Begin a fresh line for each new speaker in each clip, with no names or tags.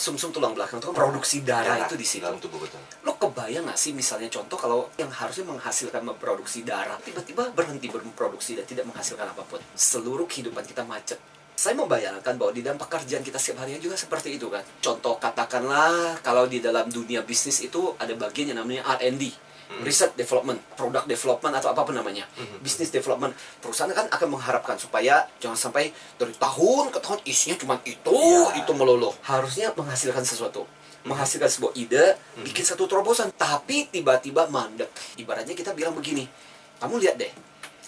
sumsum tulang belakang itu kan produksi darah
Darah
itu di situ.
dalam tubuh betul.
Lo kebayang gak sih misalnya contoh kalau yang harusnya menghasilkan memproduksi darah tiba-tiba berhenti berproduksi dan tidak menghasilkan apa pun. Seluruh kehidupan kita macet. Saya membayangkan bahwa di dalam pekerjaan kita setiap harinya juga seperti itu kan. Contoh katakanlah kalau di dalam dunia bisnis itu ada bagian yang namanya R&D. Research development, product development atau apa pun namanya, business development. Perusahaan kan akan mengharapkan supaya jangan sampai dari tahun ke tahun isinya cuma itu,
Ya.
itu melulu. Harusnya menghasilkan sesuatu menghasilkan sebuah ide, bikin satu terobosan, tapi tiba-tiba mandek. Ibaratnya kita bilang begini, kamu lihat deh,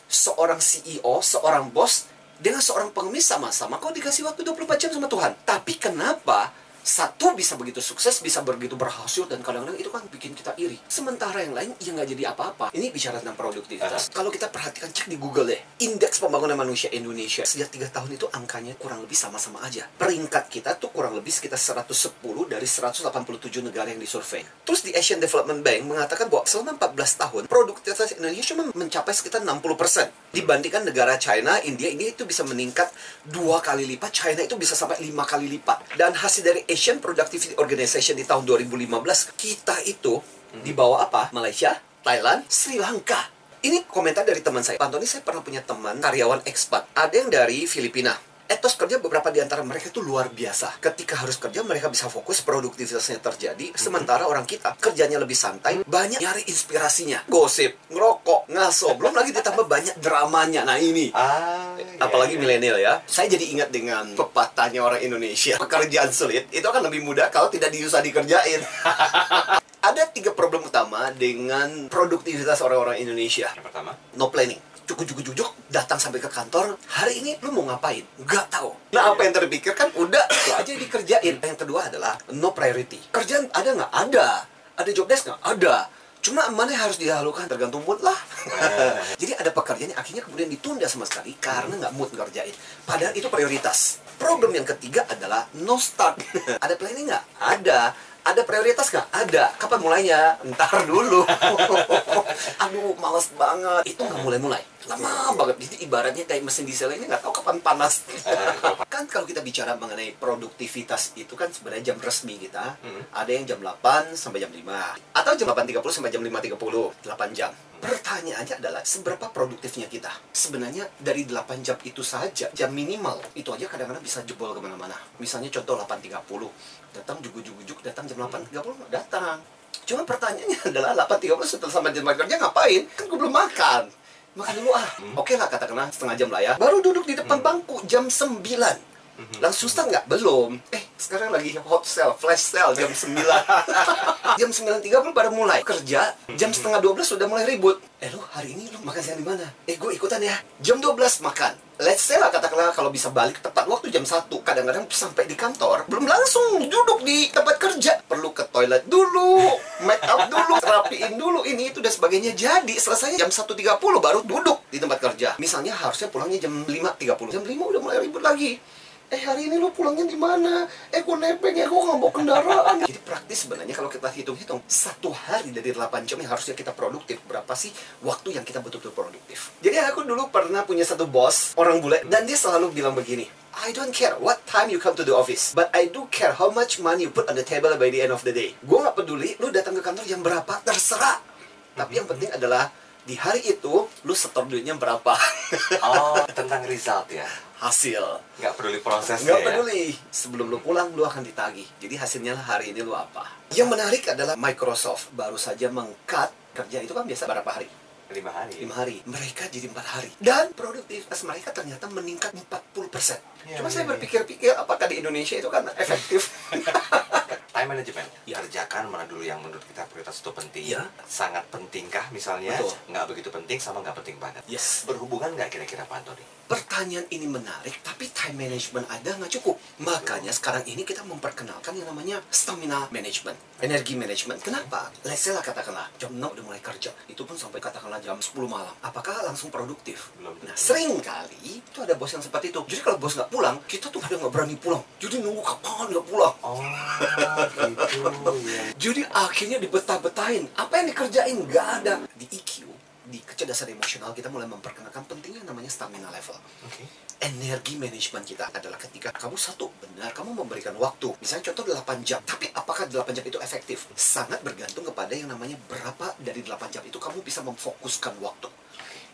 seorang CEO, seorang bos, dengan seorang pengemis sama-sama, kau dikasih waktu 24 jam sama Tuhan. Tapi kenapa satu bisa begitu sukses, bisa begitu berhasil, dan kadang-kadang itu kan bikin kita iri. Sementara yang lain, ya nggak jadi apa-apa. Ini bicara tentang produktivitas. Kalau kita perhatikan, cek di Google deh. Indeks pembangunan manusia Indonesia, sejak tiga tahun itu angkanya kurang lebih sama-sama aja. Peringkat kita tuh kurang lebih sekitar 110 dari 187 negara yang disurvei. Terus di Asian Development Bank mengatakan bahwa selama 14 tahun, produktivitas Indonesia cuma mencapai sekitar 60%. Dibandingkan negara China, India, ini itu bisa meningkat dua kali lipat, China itu bisa sampai lima kali lipat. Dan hasil dari Asian Productivity Organization di tahun 2015, kita itu di bawah apa? Malaysia, Thailand, Sri Lanka. Ini komentar dari teman saya. Pak Antoni, saya pernah punya teman karyawan ekspat. Ada yang dari Filipina. Etos kerja beberapa di antara mereka itu luar biasa. Ketika harus kerja, mereka bisa fokus, produktivitasnya terjadi. Sementara orang kita kerjanya lebih santai, banyak nyari inspirasinya. Gosip, ngerokok, ngaso. Belum lagi ditambah banyak dramanya. Nah ini.
Ah, iya,
Apalagi
iya.
milenial ya. Saya jadi ingat dengan pepatahnya orang Indonesia. Pekerjaan sulit itu akan lebih mudah kalau tidak diusah dikerjain. Ada tiga problem utama dengan produktivitas orang-orang Indonesia.
Yang pertama,
No planning. Cukup-cukup-cukup, datang sampai ke kantor. Hari ini lu mau ngapain? Nggak tahu. Nah, apa yang terpikir kan udah, itu aja dikerjain. Yang kedua adalah no priority. Kerjaan ada nggak? Ada. Ada job desk nggak? Ada. Cuma mana harus didahulukan tergantung mood lah. Jadi ada pekerjaan yang akhirnya kemudian ditunda sama sekali karena nggak mood ngerjain. Padahal itu prioritas. Problem yang ketiga adalah no start. ada planning nggak? Ada. Ada prioritas nggak? Ada. Kapan mulainya? Ntar dulu. Aduh, males banget. Itu nggak mulai-mulai. Lama banget. Jadi ibaratnya kayak mesin diesel ini nggak tahu kapan panas. kan kalau kita bicara mengenai produktivitas itu kan sebenarnya jam resmi kita.
Hmm.
Ada yang jam 8 sampai jam 5. Atau jam 8.30 sampai jam 5.30. 8 jam. Pertanyaannya adalah seberapa produktifnya kita? Sebenarnya dari 8 jam itu saja, jam minimal itu aja kadang-kadang bisa jebol ke mana-mana. Misalnya contoh 8.30, datang jugu-jugu datang jam 8.30 datang. Cuma pertanyaannya adalah 8.30 setelah sampai jam kerja ngapain? Kan gue belum makan. Makan dulu ah. Oke lah katakanlah setengah jam lah ya. Baru duduk di depan bangku jam 9. Langsung start nggak? Belum. Eh, sekarang lagi hot sale, flash sale jam 9. jam 9.30 baru mulai kerja. Jam setengah 12 sudah mulai ribut. Eh, lu hari ini lu makan siang di mana? Eh, gue ikutan ya. Jam 12 makan. Let's say lah katakanlah kalau bisa balik tepat waktu jam 1. Kadang-kadang sampai di kantor, belum langsung duduk di tempat kerja. Perlu ke toilet dulu, make up dulu, rapiin dulu, ini itu dan sebagainya. Jadi, selesainya jam 1.30 baru duduk di tempat kerja. Misalnya harusnya pulangnya jam 5.30. Jam 5 udah mulai ribut lagi. Eh hari ini lu pulangnya di mana? Eh gue nebeng ya, gue nggak bawa kendaraan. Jadi praktis sebenarnya kalau kita hitung-hitung satu hari dari 8 jam yang harusnya kita produktif berapa sih waktu yang kita betul-betul produktif? Jadi aku dulu pernah punya satu bos orang bule dan dia selalu bilang begini. I don't care what time you come to the office, but I do care how much money you put on the table by the end of the day. Gue nggak peduli lu datang ke kantor jam berapa, terserah. Tapi yang penting adalah di hari itu lu setor duitnya berapa
oh, tentang result ya.
Hasil
Nggak peduli prosesnya
Nggak
ya.
peduli. Sebelum lu pulang, lu akan ditagih. Jadi hasilnya hari ini lu apa. Yang menarik adalah Microsoft baru saja meng-cut kerja itu kan biasa berapa hari?
Lima hari.
lima hari. Mereka jadi empat hari. Dan produktivitas mereka ternyata meningkat 40%.
Ya,
Cuma
ya,
saya
ya.
berpikir-pikir apakah di Indonesia itu kan efektif?
Time management.
Ya.
Kerjakan mana dulu yang menurut kita prioritas itu penting.
Ya.
Sangat pentingkah misalnya?
Betul.
Nggak begitu penting sama nggak penting banget.
yes.
Berhubungan nggak kira-kira Pak Antoni?
Pertanyaan ini menarik, tapi time management ada nggak cukup. Makanya sekarang ini kita memperkenalkan yang namanya stamina management, energi management. Kenapa? Let's say lah katakanlah jam 6 udah mulai kerja, itu pun sampai katakanlah jam 10 malam. Apakah langsung produktif?
Belum.
Nah, sering kali itu ada bos yang seperti itu. Jadi kalau bos nggak pulang, kita tuh pada nggak berani pulang. Jadi nunggu kapan nggak pulang.
Oh, gitu ya.
Jadi akhirnya dibetah-betahin. Apa yang dikerjain? Nggak ada. Di EQ, di kecerdasan emosional kita mulai memperkenalkan pentingnya namanya stamina level.
Oke.
Energi manajemen kita adalah ketika kamu satu benar kamu memberikan waktu. Misalnya contoh 8 jam. Tapi apakah 8 jam itu efektif? Sangat bergantung kepada yang namanya berapa dari 8 jam itu kamu bisa memfokuskan waktu.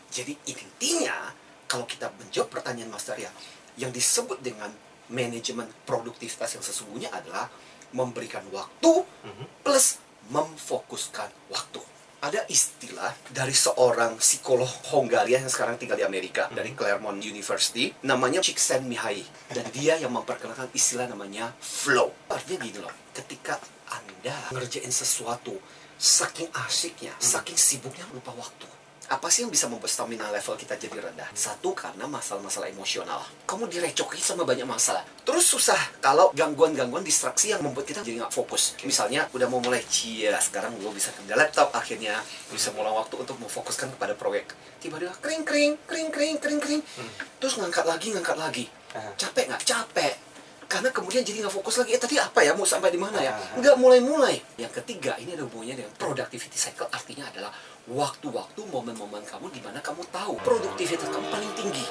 Jadi intinya kalau kita menjawab pertanyaan Mas Darya, yang disebut dengan manajemen produktivitas yang sesungguhnya adalah memberikan waktu
Mhm.
plus memfokuskan waktu. Ada istilah dari seorang psikolog Hongaria yang sekarang tinggal di Amerika, dari Claremont University, namanya Csikszentmihalyi. Dan dia yang memperkenalkan istilah namanya flow. Artinya gini loh, ketika Anda ngerjain sesuatu, saking asiknya, saking sibuknya lupa waktu. Apa sih yang bisa membuat stamina level kita jadi rendah? Satu, karena masalah-masalah emosional. Kamu direcoki sama banyak masalah. Terus susah kalau gangguan-gangguan distraksi yang membuat kita jadi nggak fokus. Misalnya, udah mau mulai, cia, sekarang gue bisa kerja laptop akhirnya. Bisa mulai waktu untuk memfokuskan kepada proyek. Tiba-tiba kering, kering, kering, kering, kering, kering. Terus ngangkat lagi, ngangkat lagi. Capek nggak? Capek. Karena kemudian jadi nggak fokus lagi. Eh tadi apa ya? Mau sampai di mana ya?
Ah.
Nggak mulai-mulai. Yang ketiga, ini ada hubungannya dengan productivity cycle. Artinya adalah waktu-waktu, momen-momen kamu di mana kamu tahu produktivitas kamu paling tinggi.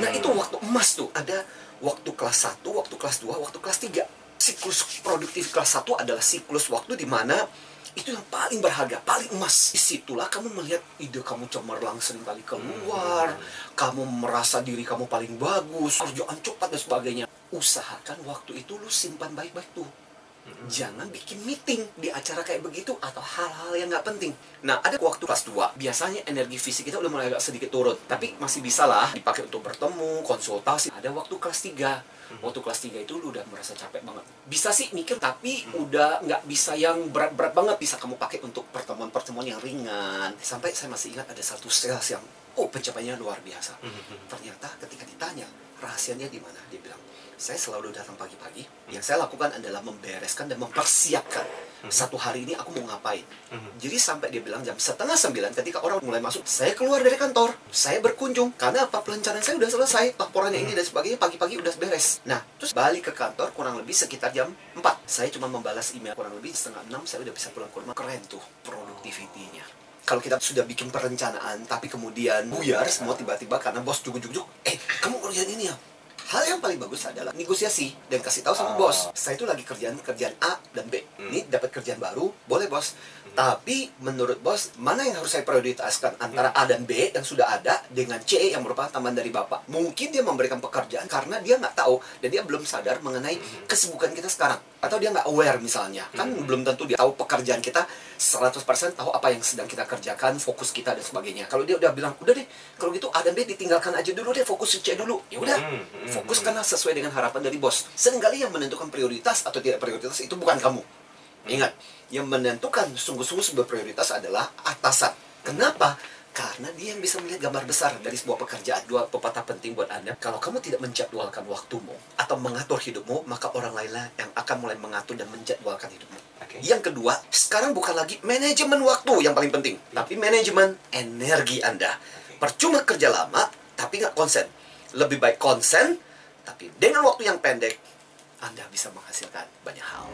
Nah itu waktu emas tuh. Ada waktu kelas 1, waktu kelas 2, waktu kelas 3. Siklus produktif kelas 1 adalah siklus waktu di mana itu yang paling berharga, paling emas. Di situlah kamu melihat ide kamu cemerlang sering kali keluar, kamu merasa diri kamu paling bagus, kerjaan cepat dan sebagainya. Usahakan waktu itu lu simpan baik-baik tuh. Jangan bikin meeting di acara kayak begitu atau hal-hal yang nggak penting. Nah, ada waktu kelas 2. Biasanya energi fisik kita udah mulai agak sedikit turun. Tapi masih bisa lah dipakai untuk bertemu, konsultasi. Ada waktu kelas 3. Waktu kelas 3 itu lu udah merasa capek banget. Bisa sih mikir, tapi udah nggak bisa yang berat-berat banget. Bisa kamu pakai untuk pertemuan-pertemuan yang ringan. Sampai saya masih ingat ada satu sales yang, oh pencapaiannya luar biasa. Ternyata ketika ditanya, rahasianya di mana? Dia bilang, saya selalu datang pagi-pagi. Yang saya lakukan adalah membereskan dan mempersiapkan. Satu hari ini aku mau ngapain. Jadi sampai dia bilang jam setengah sembilan ketika orang mulai masuk, saya keluar dari kantor, saya berkunjung. Karena apa? Perencanaan saya udah selesai, laporannya ini dan sebagainya. Pagi-pagi udah beres. Nah, terus balik ke kantor kurang lebih sekitar jam 4 Saya cuma membalas email kurang lebih setengah enam saya udah bisa pulang ke rumah. Keren tuh productivity-nya kalau kita sudah bikin perencanaan tapi kemudian buyar semua tiba-tiba karena bos jujuk-jujuk eh kamu kerjaan ini ya hal yang paling bagus adalah negosiasi dan kasih tahu sama
Oh.
bos. Saya itu lagi kerjaan kerjaan A dan B.
Hmm.
ini dapat kerjaan baru boleh bos. Tapi menurut bos mana yang harus saya prioritaskan antara A dan B yang sudah ada dengan C yang merupakan tambahan dari bapak? Mungkin dia memberikan pekerjaan karena dia nggak tahu dan dia belum sadar mengenai kesibukan kita sekarang atau dia nggak aware misalnya. Kan
Hmm.
belum tentu dia tahu pekerjaan kita 100% tahu apa yang sedang kita kerjakan fokus kita dan sebagainya. Kalau dia udah bilang udah deh kalau gitu A dan B ditinggalkan aja dulu deh fokus C dulu. Ya udah
Hmm, hmm,
fokuskanlah sesuai dengan harapan dari bos. Seringkali yang menentukan prioritas atau tidak prioritas itu bukan kamu. Ingat yang menentukan sungguh-sungguh sebuah prioritas adalah atasan. Kenapa karena dia yang bisa melihat gambar besar dari sebuah pekerjaan dua pepatah penting buat anda kalau kamu tidak menjadwalkan waktumu atau mengatur hidupmu maka orang lainlah yang akan mulai mengatur dan menjadwalkan hidupmu
Oke.
yang kedua, sekarang bukan lagi manajemen waktu yang paling penting, tapi manajemen energi Anda. Percuma kerja lama, tapi nggak konsen. Lebih baik konsen, tapi dengan waktu yang pendek, Anda bisa menghasilkan banyak hal.